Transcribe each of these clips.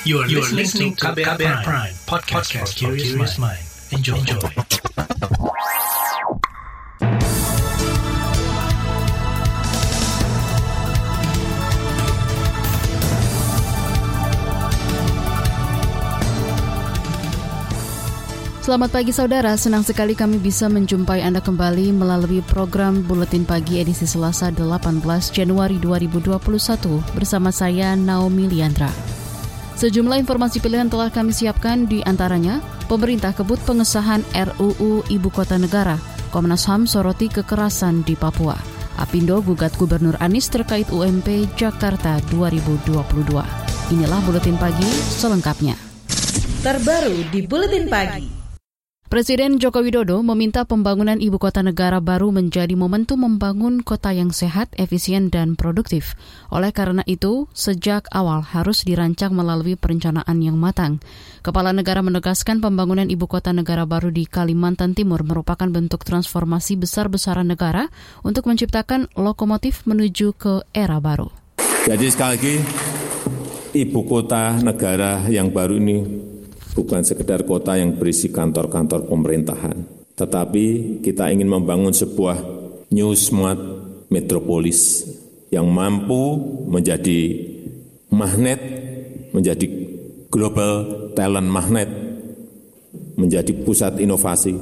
You are, you are listening to KBR, Prime, Prime podcast, podcast for curious mind. Enjoy. Enjoy. Selamat pagi saudara, senang sekali kami bisa menjumpai Anda kembali melalui program Buletin Pagi edisi Selasa 18 Januari 2021 bersama saya Naomi Liandra. Sejumlah informasi pilihan telah kami siapkan di antaranya pemerintah kebut pengesahan RUU Ibu Kota Negara, Komnas HAM soroti kekerasan di Papua, Apindo gugat Gubernur Anies terkait UMP Jakarta 2022. Inilah Buletin Pagi selengkapnya. Terbaru di Buletin Pagi. Presiden Joko Widodo meminta pembangunan ibu kota negara baru menjadi momentum membangun kota yang sehat, efisien, dan produktif. Oleh karena itu, sejak awal harus dirancang melalui perencanaan yang matang. Kepala negara menegaskan pembangunan ibu kota negara baru di Kalimantan Timur merupakan bentuk transformasi besar-besaran negara untuk menciptakan lokomotif menuju ke era baru. Jadi sekali lagi, ibu kota negara yang baru ini bukan sekedar kota yang berisi kantor-kantor pemerintahan, tetapi kita ingin membangun sebuah new smart metropolis yang mampu menjadi magnet, menjadi global talent magnet, menjadi pusat inovasi.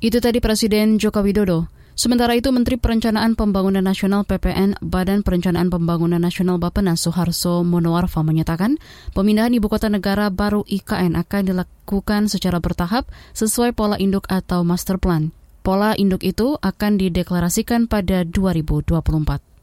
Itu tadi Presiden Joko Widodo. Sementara itu, Menteri Perencanaan Pembangunan Nasional PPN Badan Perencanaan Pembangunan Nasional Bappenas Soeharto Monoarfa menyatakan pemindahan ibu kota negara baru IKN akan dilakukan secara bertahap sesuai pola induk atau master plan. Pola induk itu akan dideklarasikan pada 2024.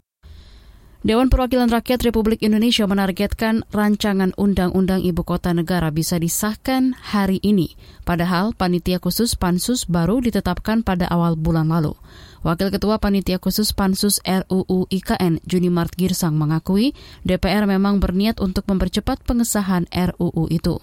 Dewan Perwakilan Rakyat Republik Indonesia menargetkan rancangan Undang-Undang Ibu Kota Negara bisa disahkan hari ini, padahal panitia khusus Pansus baru ditetapkan pada awal bulan lalu. Wakil Ketua Panitia Khusus Pansus RUU IKN, Junimart Girsang mengakui DPR memang berniat untuk mempercepat pengesahan RUU itu.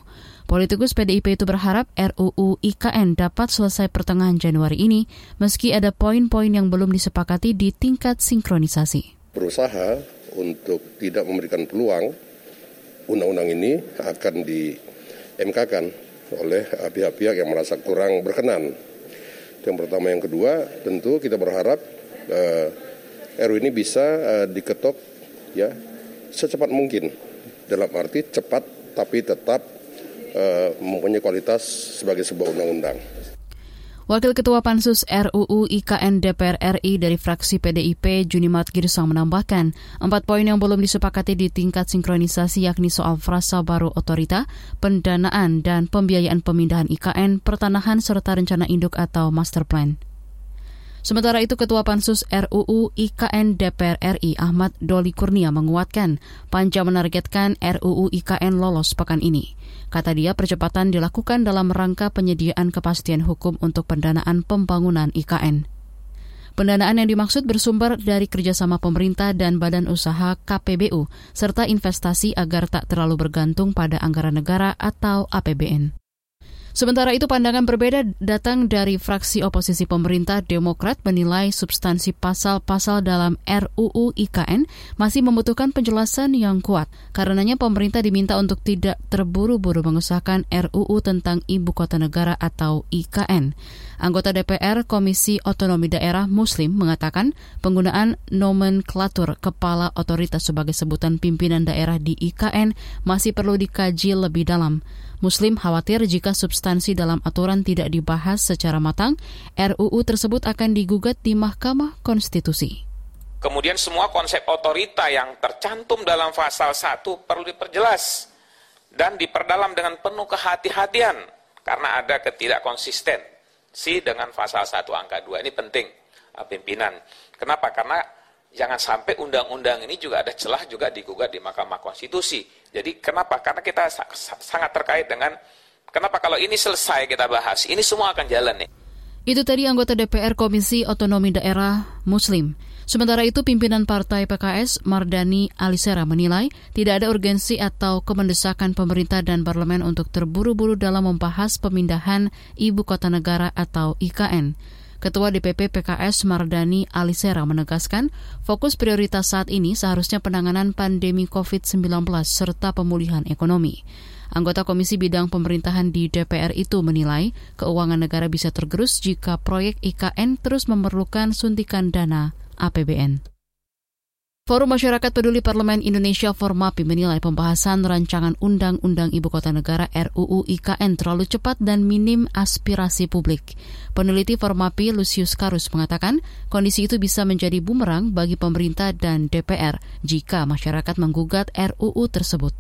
Politikus PDIP itu berharap RUU IKN dapat selesai pertengahan Januari ini, meski ada poin-poin yang belum disepakati di tingkat sinkronisasi berusaha untuk tidak memberikan peluang undang-undang ini akan di MK-kan oleh pihak-pihak yang merasa kurang berkenan. Yang pertama, yang kedua, tentu kita berharap eh, RU ini bisa uh, diketok ya secepat mungkin. Dalam arti cepat tapi tetap uh, mempunyai kualitas sebagai sebuah undang-undang. Wakil Ketua Pansus RUU IKN DPR RI dari fraksi PDIP Junimat Girsang menambahkan, empat poin yang belum disepakati di tingkat sinkronisasi yakni soal frasa baru otorita, pendanaan, dan pembiayaan pemindahan IKN, pertanahan, serta rencana induk atau master plan. Sementara itu Ketua Pansus RUU IKN DPR RI Ahmad Doli Kurnia menguatkan Panja menargetkan RUU IKN lolos pekan ini. Kata dia, percepatan dilakukan dalam rangka penyediaan kepastian hukum untuk pendanaan pembangunan IKN. Pendanaan yang dimaksud bersumber dari kerjasama pemerintah dan badan usaha KPBU, serta investasi agar tak terlalu bergantung pada anggaran negara atau APBN. Sementara itu pandangan berbeda datang dari fraksi oposisi pemerintah Demokrat menilai substansi pasal-pasal dalam RUU IKN masih membutuhkan penjelasan yang kuat. Karenanya pemerintah diminta untuk tidak terburu-buru mengesahkan RUU tentang Ibu Kota Negara atau IKN. Anggota DPR Komisi Otonomi Daerah Muslim mengatakan penggunaan nomenklatur kepala otoritas sebagai sebutan pimpinan daerah di IKN masih perlu dikaji lebih dalam. Muslim khawatir jika substansi dalam aturan tidak dibahas secara matang, RUU tersebut akan digugat di Mahkamah Konstitusi. Kemudian semua konsep otorita yang tercantum dalam pasal 1 perlu diperjelas dan diperdalam dengan penuh kehati-hatian karena ada ketidakkonsisten si dengan pasal 1 angka 2 ini penting uh, pimpinan. Kenapa? Karena jangan sampai undang-undang ini juga ada celah juga digugat di Mahkamah Konstitusi. Jadi kenapa? Karena kita sangat terkait dengan kenapa kalau ini selesai kita bahas, ini semua akan jalan nih. Itu tadi anggota DPR Komisi Otonomi Daerah Muslim. Sementara itu pimpinan Partai PKS Mardani Alisera menilai tidak ada urgensi atau kemendesakan pemerintah dan parlemen untuk terburu-buru dalam membahas pemindahan ibu kota negara atau IKN. Ketua DPP PKS Mardani Alisera menegaskan fokus prioritas saat ini seharusnya penanganan pandemi COVID-19 serta pemulihan ekonomi. Anggota Komisi Bidang Pemerintahan di DPR itu menilai keuangan negara bisa tergerus jika proyek IKN terus memerlukan suntikan dana APBN. Forum Masyarakat Peduli Parlemen Indonesia Formapi menilai pembahasan rancangan Undang-Undang Ibu Kota Negara RUU IKN terlalu cepat dan minim aspirasi publik. Peneliti Formapi Lucius Karus mengatakan kondisi itu bisa menjadi bumerang bagi pemerintah dan DPR jika masyarakat menggugat RUU tersebut.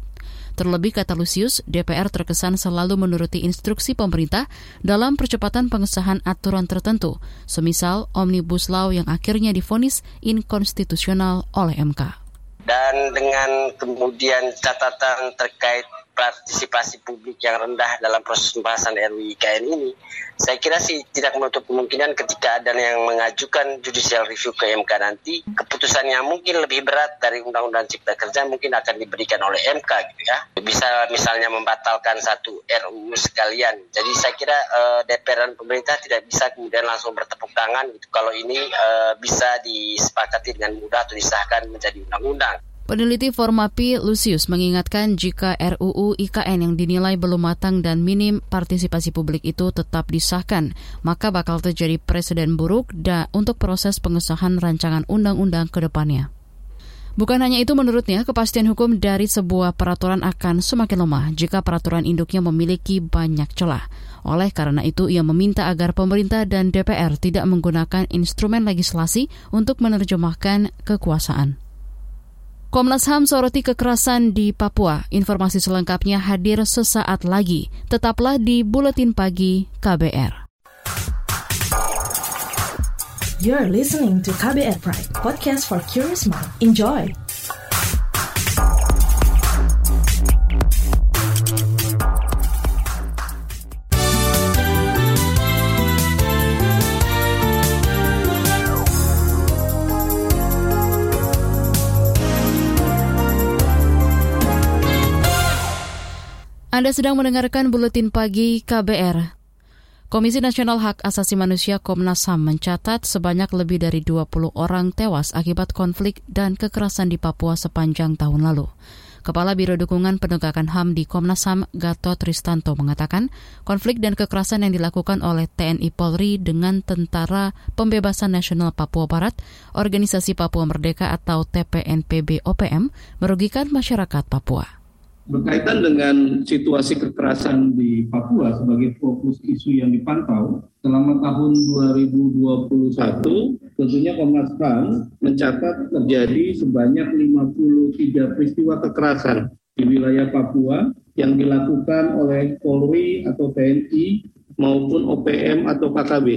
Terlebih kata Lucius, DPR terkesan selalu menuruti instruksi pemerintah dalam percepatan pengesahan aturan tertentu, semisal Omnibus Law yang akhirnya difonis inkonstitusional oleh MK. Dan dengan kemudian catatan terkait partisipasi publik yang rendah dalam proses pembahasan RUU IKN ini, saya kira sih tidak menutup kemungkinan ketika ada yang mengajukan judicial review ke MK nanti, keputusan yang mungkin lebih berat dari Undang-Undang Cipta Kerja mungkin akan diberikan oleh MK gitu ya. Bisa misalnya membatalkan satu RUU sekalian. Jadi saya kira uh, DPR dan pemerintah tidak bisa kemudian langsung bertepuk tangan gitu kalau ini uh, bisa disepakati dengan mudah atau disahkan menjadi undang-undang. Peneliti Formapi Lucius mengingatkan jika RUU IKN yang dinilai belum matang dan minim partisipasi publik itu tetap disahkan, maka bakal terjadi presiden buruk da untuk proses pengesahan rancangan undang-undang ke depannya. Bukan hanya itu menurutnya, kepastian hukum dari sebuah peraturan akan semakin lemah jika peraturan induknya memiliki banyak celah. Oleh karena itu, ia meminta agar pemerintah dan DPR tidak menggunakan instrumen legislasi untuk menerjemahkan kekuasaan. Komnas HAM soroti kekerasan di Papua. Informasi selengkapnya hadir sesaat lagi. Tetaplah di Buletin Pagi KBR. You're listening to KBR Pride, podcast for curious mind. Enjoy! Anda sedang mendengarkan buletin pagi KBR. Komisi Nasional Hak Asasi Manusia Komnas HAM mencatat sebanyak lebih dari 20 orang tewas akibat konflik dan kekerasan di Papua sepanjang tahun lalu. Kepala Biro Dukungan Penegakan HAM di Komnas HAM, Gatot Tristanto, mengatakan konflik dan kekerasan yang dilakukan oleh TNI Polri dengan Tentara Pembebasan Nasional Papua Barat, Organisasi Papua Merdeka atau TPNPB OPM, merugikan masyarakat Papua berkaitan dengan situasi kekerasan di Papua sebagai fokus isu yang dipantau selama tahun 2021 tentunya Komnas HAM mencatat terjadi sebanyak 53 peristiwa kekerasan di wilayah Papua yang dilakukan oleh Polri atau TNI maupun OPM atau KKB.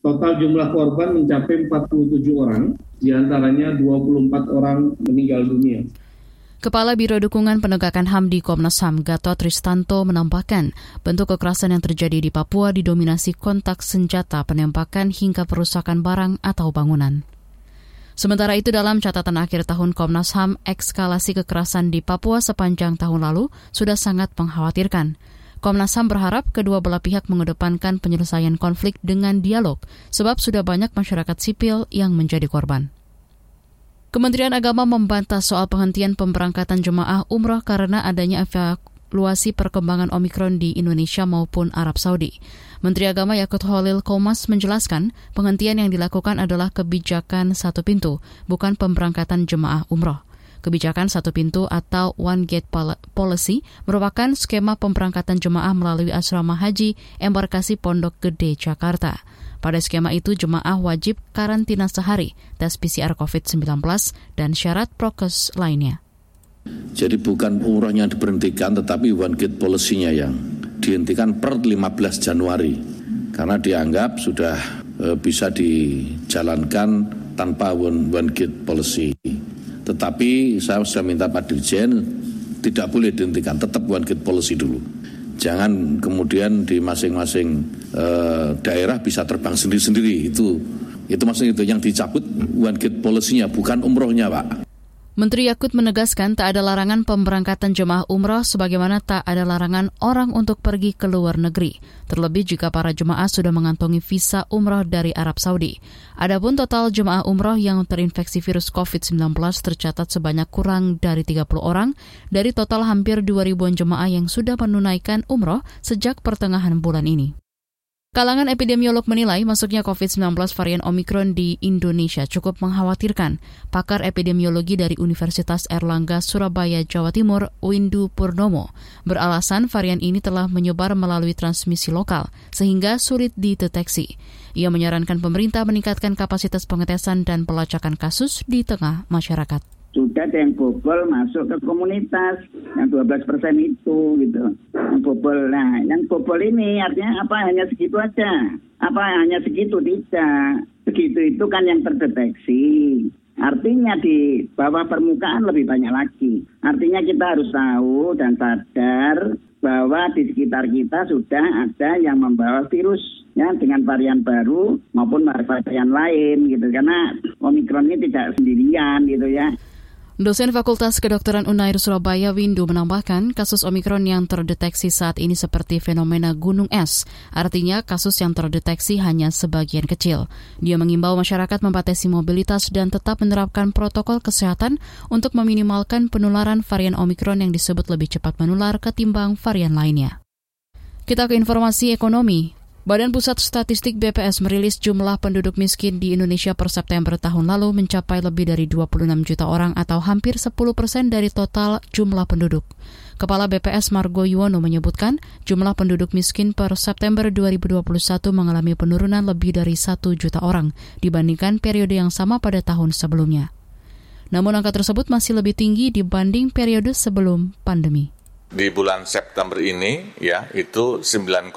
Total jumlah korban mencapai 47 orang, di antaranya 24 orang meninggal dunia. Kepala Biro Dukungan Penegakan HAM di Komnas HAM, Gatot Tristanto, menambahkan bentuk kekerasan yang terjadi di Papua didominasi kontak senjata, penembakan hingga perusakan barang atau bangunan. Sementara itu dalam catatan akhir tahun Komnas HAM, ekskalasi kekerasan di Papua sepanjang tahun lalu sudah sangat mengkhawatirkan. Komnas HAM berharap kedua belah pihak mengedepankan penyelesaian konflik dengan dialog, sebab sudah banyak masyarakat sipil yang menjadi korban. Kementerian Agama membantah soal penghentian pemberangkatan jemaah umroh karena adanya evaluasi perkembangan Omikron di Indonesia maupun Arab Saudi. Menteri Agama Yakut Holil Komas menjelaskan penghentian yang dilakukan adalah kebijakan satu pintu, bukan pemberangkatan jemaah umroh. Kebijakan satu pintu atau One Gate Policy merupakan skema pemberangkatan jemaah melalui asrama haji embarkasi Pondok Gede, Jakarta. Pada skema itu, jemaah wajib karantina sehari, tes PCR COVID-19, dan syarat prokes lainnya. Jadi bukan umrohnya diberhentikan, tetapi one gate policy-nya yang dihentikan per 15 Januari. Karena dianggap sudah e, bisa dijalankan tanpa one, one gate policy. Tetapi saya sudah minta Pak Dirjen tidak boleh dihentikan, tetap one gate policy dulu. Jangan kemudian di masing-masing uh, daerah bisa terbang sendiri-sendiri itu itu maksudnya itu yang dicabut one gate policy-nya bukan umrohnya Pak. Menteri Yakut menegaskan tak ada larangan pemberangkatan jemaah umroh sebagaimana tak ada larangan orang untuk pergi ke luar negeri, terlebih jika para jemaah sudah mengantongi visa umroh dari Arab Saudi. Adapun total jemaah umroh yang terinfeksi virus COVID-19 tercatat sebanyak kurang dari 30 orang dari total hampir 2.000-an jemaah yang sudah menunaikan umroh sejak pertengahan bulan ini. Kalangan epidemiolog menilai masuknya COVID-19 varian Omikron di Indonesia cukup mengkhawatirkan. Pakar epidemiologi dari Universitas Erlangga Surabaya, Jawa Timur, Windu Purnomo, beralasan varian ini telah menyebar melalui transmisi lokal, sehingga sulit dideteksi. Ia menyarankan pemerintah meningkatkan kapasitas pengetesan dan pelacakan kasus di tengah masyarakat sudah ada yang bobol masuk ke komunitas yang 12 persen itu gitu. Yang bobol nah yang bobol ini artinya apa? Hanya segitu aja. Apa hanya segitu? Tidak. Segitu itu kan yang terdeteksi. Artinya di bawah permukaan lebih banyak lagi. Artinya kita harus tahu dan sadar bahwa di sekitar kita sudah ada yang membawa virus ya dengan varian baru maupun varian lain gitu. Karena omikron ini tidak sendirian gitu ya. Dosen Fakultas Kedokteran Unair Surabaya Windu menambahkan kasus Omikron yang terdeteksi saat ini seperti fenomena gunung es, artinya kasus yang terdeteksi hanya sebagian kecil. Dia mengimbau masyarakat membatasi mobilitas dan tetap menerapkan protokol kesehatan untuk meminimalkan penularan varian Omikron yang disebut lebih cepat menular ketimbang varian lainnya. Kita ke informasi ekonomi. Badan Pusat Statistik BPS merilis jumlah penduduk miskin di Indonesia per September tahun lalu mencapai lebih dari 26 juta orang atau hampir 10 persen dari total jumlah penduduk. Kepala BPS Margo Yuwono menyebutkan jumlah penduduk miskin per September 2021 mengalami penurunan lebih dari 1 juta orang dibandingkan periode yang sama pada tahun sebelumnya. Namun angka tersebut masih lebih tinggi dibanding periode sebelum pandemi. Di bulan September ini ya itu 9,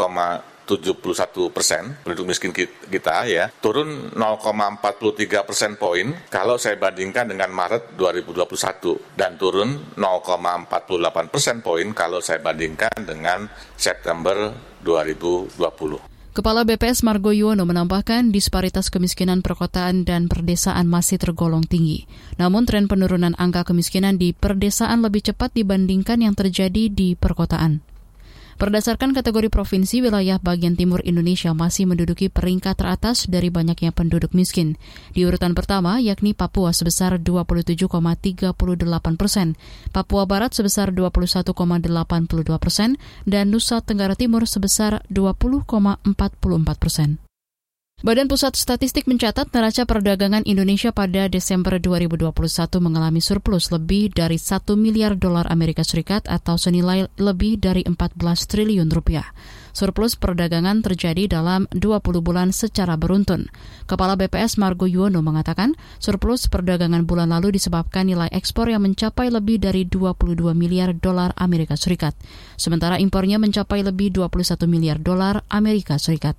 71 persen penduduk miskin kita ya turun 0,43 persen poin kalau saya bandingkan dengan Maret 2021 dan turun 0,48 persen poin kalau saya bandingkan dengan September 2020. Kepala BPS Margo Yuwono menambahkan disparitas kemiskinan perkotaan dan perdesaan masih tergolong tinggi. Namun tren penurunan angka kemiskinan di perdesaan lebih cepat dibandingkan yang terjadi di perkotaan. Berdasarkan kategori provinsi, wilayah bagian timur Indonesia masih menduduki peringkat teratas dari banyaknya penduduk miskin. Di urutan pertama, yakni Papua sebesar 27,38 persen, Papua Barat sebesar 21,82 persen, dan Nusa Tenggara Timur sebesar 20,44 persen. Badan Pusat Statistik mencatat neraca perdagangan Indonesia pada Desember 2021 mengalami surplus lebih dari 1 miliar dolar Amerika Serikat atau senilai lebih dari 14 triliun rupiah. Surplus perdagangan terjadi dalam 20 bulan secara beruntun. Kepala BPS Margo Yuwono mengatakan surplus perdagangan bulan lalu disebabkan nilai ekspor yang mencapai lebih dari 22 miliar dolar Amerika Serikat. Sementara impornya mencapai lebih 21 miliar dolar Amerika Serikat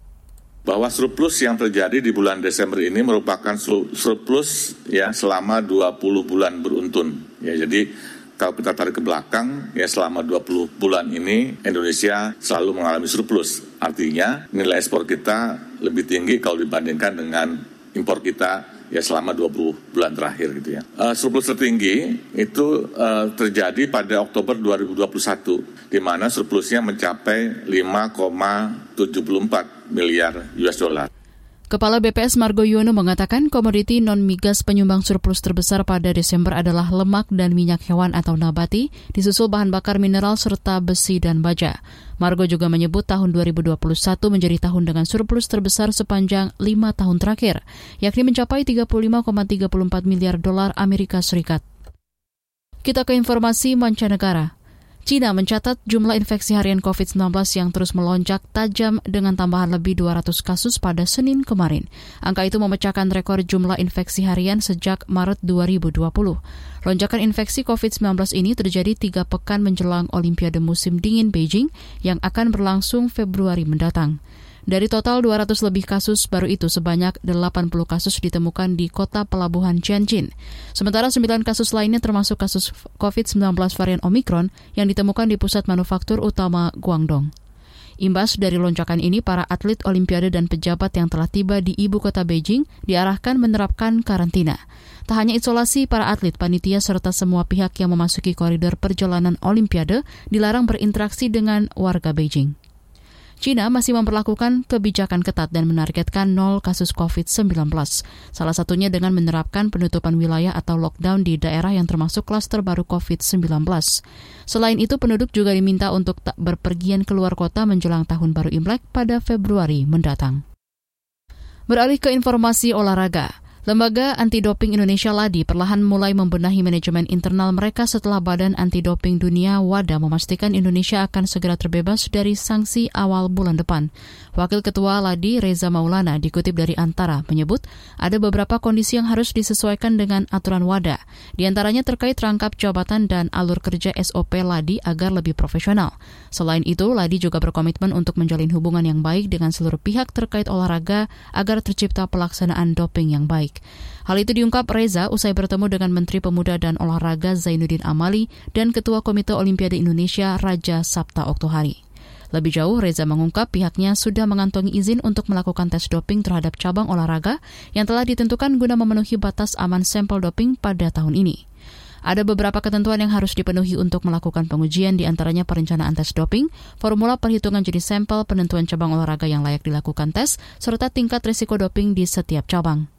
bahwa surplus yang terjadi di bulan Desember ini merupakan surplus ya selama 20 bulan beruntun. Ya, jadi kalau kita tarik ke belakang, ya selama 20 bulan ini Indonesia selalu mengalami surplus. Artinya nilai ekspor kita lebih tinggi kalau dibandingkan dengan impor kita ya selama 20 bulan terakhir gitu ya. Uh, surplus tertinggi itu uh, terjadi pada Oktober 2021 di mana surplusnya mencapai 5,74 miliar US dollar. Kepala BPS Margo Yono mengatakan komoditi non-migas penyumbang surplus terbesar pada Desember adalah lemak dan minyak hewan atau nabati, disusul bahan bakar mineral serta besi dan baja. Margo juga menyebut tahun 2021 menjadi tahun dengan surplus terbesar sepanjang lima tahun terakhir, yakni mencapai 35,34 miliar dolar Amerika Serikat. Kita ke informasi mancanegara. Cina mencatat jumlah infeksi harian COVID-19 yang terus melonjak tajam dengan tambahan lebih 200 kasus pada Senin kemarin. Angka itu memecahkan rekor jumlah infeksi harian sejak Maret 2020. Lonjakan infeksi COVID-19 ini terjadi tiga pekan menjelang Olimpiade musim dingin Beijing yang akan berlangsung Februari mendatang. Dari total 200 lebih kasus baru itu sebanyak 80 kasus ditemukan di kota pelabuhan Tianjin. Sementara 9 kasus lainnya termasuk kasus COVID-19 varian Omicron yang ditemukan di pusat manufaktur utama Guangdong. Imbas dari lonjakan ini, para atlet Olimpiade dan pejabat yang telah tiba di ibu kota Beijing diarahkan menerapkan karantina. Tak hanya isolasi, para atlet, panitia, serta semua pihak yang memasuki koridor perjalanan Olimpiade dilarang berinteraksi dengan warga Beijing. China masih memperlakukan kebijakan ketat dan menargetkan nol kasus COVID-19. Salah satunya dengan menerapkan penutupan wilayah atau lockdown di daerah yang termasuk klaster baru COVID-19. Selain itu, penduduk juga diminta untuk tak berpergian keluar kota menjelang tahun baru Imlek pada Februari mendatang. Beralih ke informasi olahraga. Lembaga Anti Doping Indonesia LADI perlahan mulai membenahi manajemen internal mereka setelah Badan Anti Doping Dunia WADA memastikan Indonesia akan segera terbebas dari sanksi awal bulan depan. Wakil Ketua LADI Reza Maulana dikutip dari Antara menyebut ada beberapa kondisi yang harus disesuaikan dengan aturan WADA, di antaranya terkait rangkap jabatan dan alur kerja SOP LADI agar lebih profesional. Selain itu, LADI juga berkomitmen untuk menjalin hubungan yang baik dengan seluruh pihak terkait olahraga agar tercipta pelaksanaan doping yang baik. Hal itu diungkap Reza usai bertemu dengan Menteri Pemuda dan Olahraga Zainuddin Amali dan Ketua Komite Olimpiade Indonesia Raja Sabta Oktohari. Lebih jauh, Reza mengungkap pihaknya sudah mengantongi izin untuk melakukan tes doping terhadap cabang olahraga yang telah ditentukan guna memenuhi batas aman sampel doping pada tahun ini. Ada beberapa ketentuan yang harus dipenuhi untuk melakukan pengujian, di antaranya perencanaan tes doping, formula perhitungan jenis sampel, penentuan cabang olahraga yang layak dilakukan tes, serta tingkat risiko doping di setiap cabang.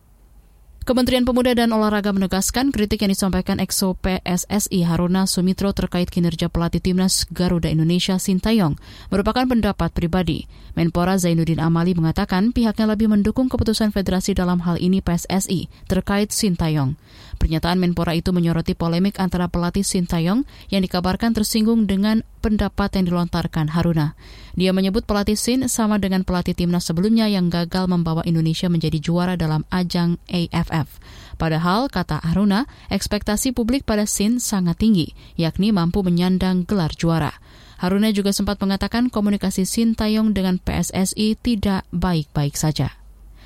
Kementerian Pemuda dan Olahraga menegaskan kritik yang disampaikan EXO PSSI Haruna Sumitro terkait kinerja pelatih timnas Garuda Indonesia Sintayong merupakan pendapat pribadi. Menpora Zainuddin Amali mengatakan pihaknya lebih mendukung keputusan federasi dalam hal ini PSSI terkait Sintayong. Pernyataan Menpora itu menyoroti polemik antara pelatih Sintayong yang dikabarkan tersinggung dengan pendapat yang dilontarkan Haruna. Dia menyebut pelatih Sin sama dengan pelatih timnas sebelumnya yang gagal membawa Indonesia menjadi juara dalam ajang AFF. Padahal, kata Haruna, ekspektasi publik pada Sin sangat tinggi, yakni mampu menyandang gelar juara. Haruna juga sempat mengatakan komunikasi Sin Tayong dengan PSSI tidak baik-baik saja.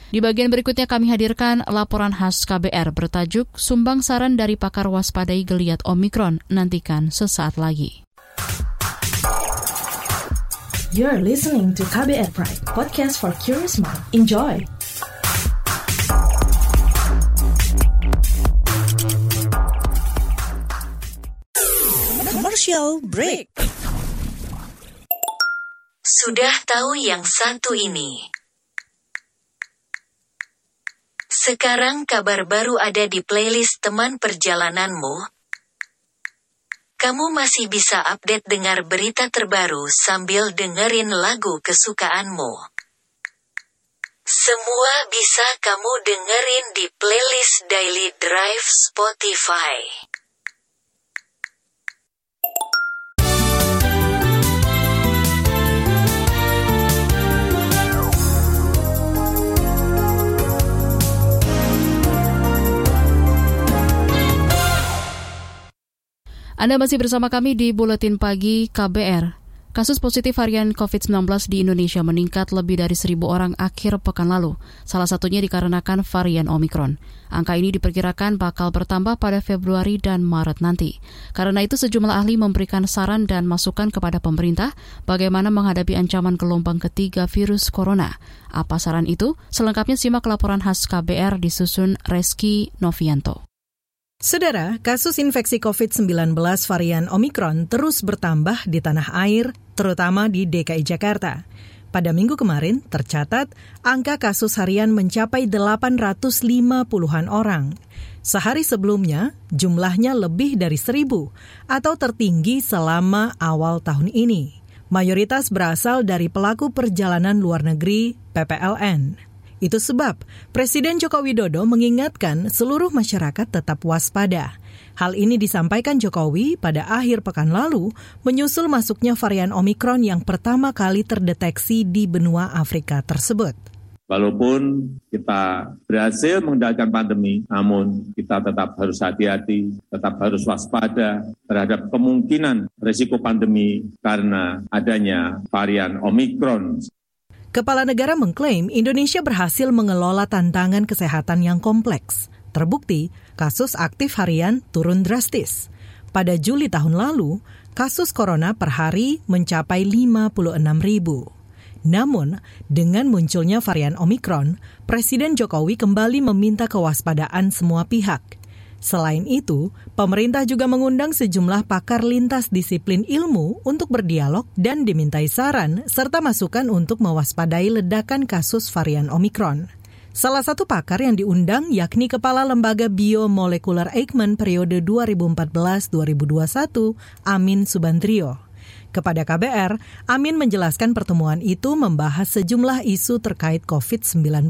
Di bagian berikutnya kami hadirkan laporan khas KBR bertajuk Sumbang Saran dari Pakar Waspadai Geliat Omikron. Nantikan sesaat lagi. You're listening to KBR Pride, podcast for curious mind. Enjoy! Commercial break. Sudah tahu yang satu ini? Sekarang kabar baru ada di playlist teman perjalananmu kamu masih bisa update dengar berita terbaru sambil dengerin lagu kesukaanmu. Semua bisa kamu dengerin di playlist Daily Drive Spotify. Anda masih bersama kami di Buletin Pagi KBR. Kasus positif varian COVID-19 di Indonesia meningkat lebih dari seribu orang akhir pekan lalu, salah satunya dikarenakan varian Omikron. Angka ini diperkirakan bakal bertambah pada Februari dan Maret nanti. Karena itu sejumlah ahli memberikan saran dan masukan kepada pemerintah bagaimana menghadapi ancaman gelombang ketiga virus corona. Apa saran itu? Selengkapnya simak laporan khas KBR disusun Reski Novianto. Saudara, kasus infeksi COVID-19 varian Omikron terus bertambah di tanah air, terutama di DKI Jakarta. Pada minggu kemarin, tercatat angka kasus harian mencapai 850-an orang. Sehari sebelumnya, jumlahnya lebih dari seribu atau tertinggi selama awal tahun ini. Mayoritas berasal dari pelaku perjalanan luar negeri (PPLN). Itu sebab Presiden Joko Widodo mengingatkan seluruh masyarakat tetap waspada. Hal ini disampaikan Jokowi pada akhir pekan lalu menyusul masuknya varian Omikron yang pertama kali terdeteksi di benua Afrika tersebut. Walaupun kita berhasil mengendalikan pandemi, namun kita tetap harus hati-hati, tetap harus waspada terhadap kemungkinan risiko pandemi karena adanya varian Omikron Kepala negara mengklaim Indonesia berhasil mengelola tantangan kesehatan yang kompleks. Terbukti, kasus aktif harian turun drastis. Pada Juli tahun lalu, kasus corona per hari mencapai 56 ribu. Namun, dengan munculnya varian Omikron, Presiden Jokowi kembali meminta kewaspadaan semua pihak. Selain itu, pemerintah juga mengundang sejumlah pakar lintas disiplin ilmu untuk berdialog dan dimintai saran serta masukan untuk mewaspadai ledakan kasus varian Omikron. Salah satu pakar yang diundang yakni Kepala Lembaga Biomolekular Eijkman periode 2014-2021, Amin Subandrio. Kepada KBR, Amin menjelaskan pertemuan itu membahas sejumlah isu terkait COVID-19.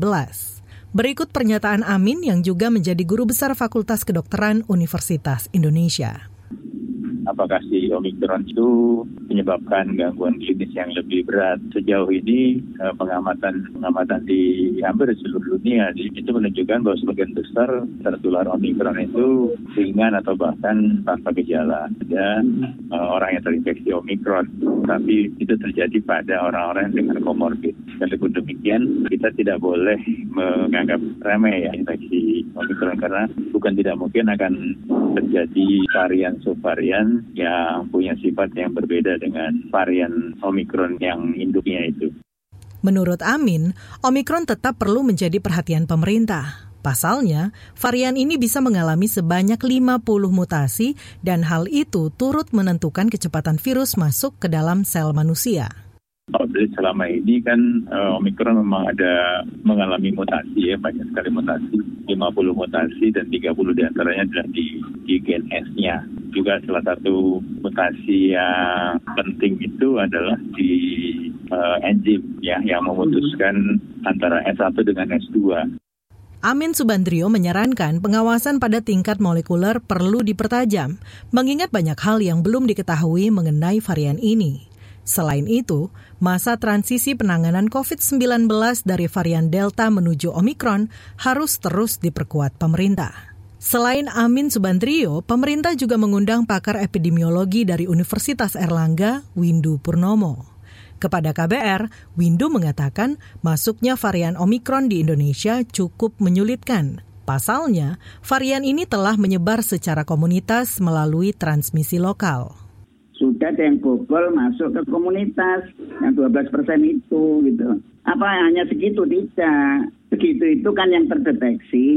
Berikut pernyataan Amin yang juga menjadi guru besar Fakultas Kedokteran Universitas Indonesia apakah si Omikron itu menyebabkan gangguan klinis yang lebih berat. Sejauh ini eh, pengamatan pengamatan di hampir seluruh dunia itu menunjukkan bahwa sebagian besar tertular Omikron itu ringan atau bahkan tanpa gejala. Dan uh, orang yang terinfeksi Omikron, tapi itu terjadi pada orang-orang dengan komorbid. Walaupun demikian, kita tidak boleh menganggap remeh ya infeksi Omikron karena bukan tidak mungkin akan terjadi varian subvarian yang punya sifat yang berbeda dengan varian Omikron yang induknya itu. Menurut Amin, Omikron tetap perlu menjadi perhatian pemerintah. Pasalnya, varian ini bisa mengalami sebanyak 50 mutasi dan hal itu turut menentukan kecepatan virus masuk ke dalam sel manusia. Jadi selama ini kan uh, Omikron memang ada mengalami mutasi ya, banyak sekali mutasi, 50 mutasi dan 30 di antaranya adalah di, di gen S-nya. Juga salah satu mutasi yang penting itu adalah di uh, enzim ya yang memutuskan antara S1 dengan S2. Amin Subandrio menyarankan pengawasan pada tingkat molekuler perlu dipertajam, mengingat banyak hal yang belum diketahui mengenai varian ini. Selain itu, masa transisi penanganan COVID-19 dari varian Delta menuju Omikron harus terus diperkuat pemerintah. Selain Amin Subandrio, pemerintah juga mengundang pakar epidemiologi dari Universitas Erlangga, Windu Purnomo. Kepada KBR, Windu mengatakan masuknya varian Omikron di Indonesia cukup menyulitkan. Pasalnya, varian ini telah menyebar secara komunitas melalui transmisi lokal sudah ada yang bobol masuk ke komunitas yang 12 persen itu gitu. Apa hanya segitu tidak? Begitu itu kan yang terdeteksi.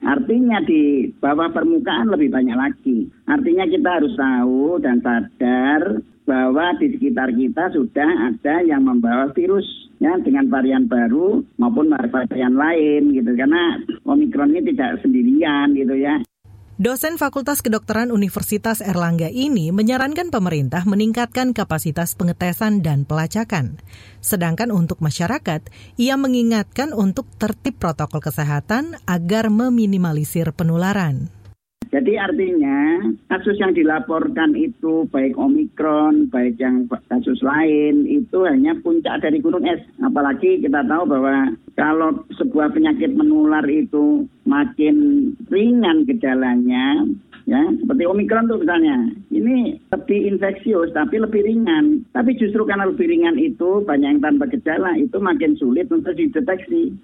Artinya di bawah permukaan lebih banyak lagi. Artinya kita harus tahu dan sadar bahwa di sekitar kita sudah ada yang membawa virus ya dengan varian baru maupun varian lain gitu karena omikron ini tidak sendirian gitu ya Dosen Fakultas Kedokteran Universitas Erlangga ini menyarankan pemerintah meningkatkan kapasitas pengetesan dan pelacakan. Sedangkan untuk masyarakat, ia mengingatkan untuk tertib protokol kesehatan agar meminimalisir penularan. Jadi artinya kasus yang dilaporkan itu baik Omikron, baik yang kasus lain itu hanya puncak dari gunung es. Apalagi kita tahu bahwa kalau sebuah penyakit menular itu makin ringan gejalanya, ya seperti Omikron tuh misalnya, ini lebih infeksius tapi lebih ringan. Tapi justru karena lebih ringan itu banyak yang tanpa gejala itu makin sulit untuk dideteksi.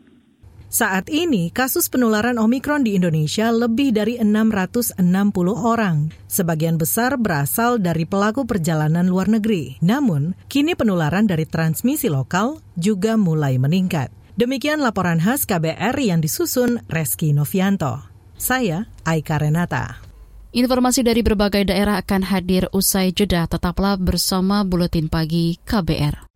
Saat ini, kasus penularan Omikron di Indonesia lebih dari 660 orang. Sebagian besar berasal dari pelaku perjalanan luar negeri. Namun, kini penularan dari transmisi lokal juga mulai meningkat. Demikian laporan khas KBR yang disusun Reski Novianto. Saya Aika Renata. Informasi dari berbagai daerah akan hadir usai jeda. Tetaplah bersama Buletin Pagi KBR.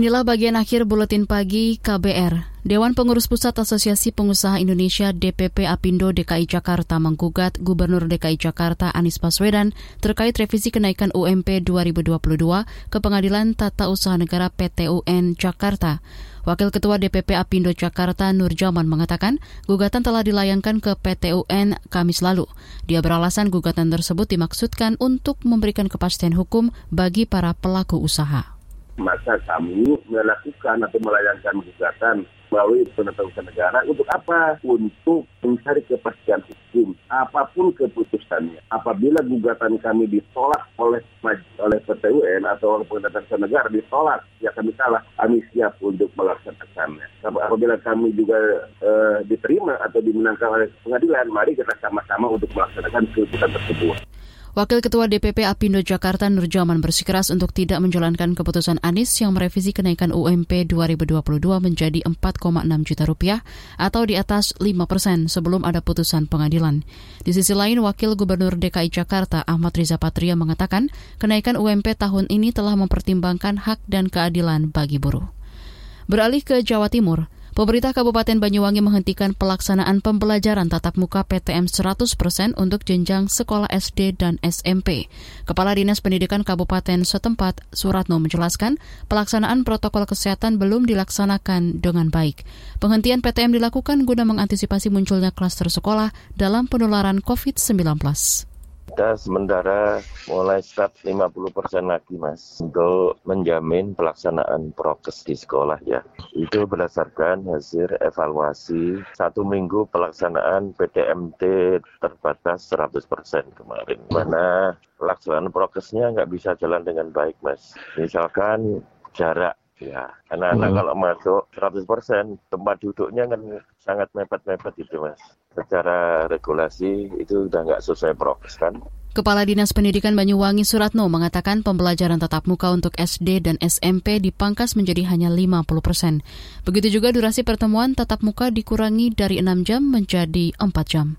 Inilah bagian akhir buletin pagi KBR. Dewan Pengurus Pusat Asosiasi Pengusaha Indonesia DPP Apindo DKI Jakarta menggugat Gubernur DKI Jakarta Anies Baswedan terkait revisi kenaikan UMP 2022 ke Pengadilan Tata Usaha Negara PTUN Jakarta. Wakil Ketua DPP Apindo Jakarta Nur Jaman mengatakan gugatan telah dilayangkan ke PTUN Kamis lalu. Dia beralasan gugatan tersebut dimaksudkan untuk memberikan kepastian hukum bagi para pelaku usaha maka kami melakukan atau melayangkan gugatan melalui penetapan negara untuk apa? Untuk mencari kepastian hukum apa pun keputusannya. Apabila gugatan kami ditolak oleh oleh PT UN atau oleh pemerintah negara ditolak, ya kami salah. Kami siap untuk melaksanakannya. Apabila kami juga eh, diterima atau dimenangkan oleh pengadilan, mari kita sama-sama untuk melaksanakan keputusan tersebut. Wakil Ketua DPP Apindo Jakarta Nurjaman bersikeras untuk tidak menjalankan keputusan Anies yang merevisi kenaikan UMP 2022 menjadi 4,6 juta rupiah atau di atas 5 persen sebelum ada putusan pengadilan. Di sisi lain, Wakil Gubernur DKI Jakarta Ahmad Riza Patria mengatakan kenaikan UMP tahun ini telah mempertimbangkan hak dan keadilan bagi buruh. Beralih ke Jawa Timur, Pemerintah Kabupaten Banyuwangi menghentikan pelaksanaan pembelajaran tatap muka PTM 100% untuk jenjang sekolah SD dan SMP. Kepala Dinas Pendidikan Kabupaten setempat, Suratno menjelaskan, pelaksanaan protokol kesehatan belum dilaksanakan dengan baik. Penghentian PTM dilakukan guna mengantisipasi munculnya klaster sekolah dalam penularan COVID-19 kita sementara mulai start 50% lagi mas untuk menjamin pelaksanaan prokes di sekolah ya. Itu berdasarkan hasil evaluasi satu minggu pelaksanaan PTMT terbatas 100% kemarin. Mana pelaksanaan prokesnya nggak bisa jalan dengan baik mas. Misalkan jarak Ya, anak-anak hmm. kalau masuk 100% tempat duduknya kan sangat mepet-mepet itu mas. Secara regulasi itu udah nggak sesuai prokes kan. Kepala Dinas Pendidikan Banyuwangi Suratno mengatakan pembelajaran tatap muka untuk SD dan SMP dipangkas menjadi hanya 50 persen. Begitu juga durasi pertemuan tatap muka dikurangi dari 6 jam menjadi 4 jam.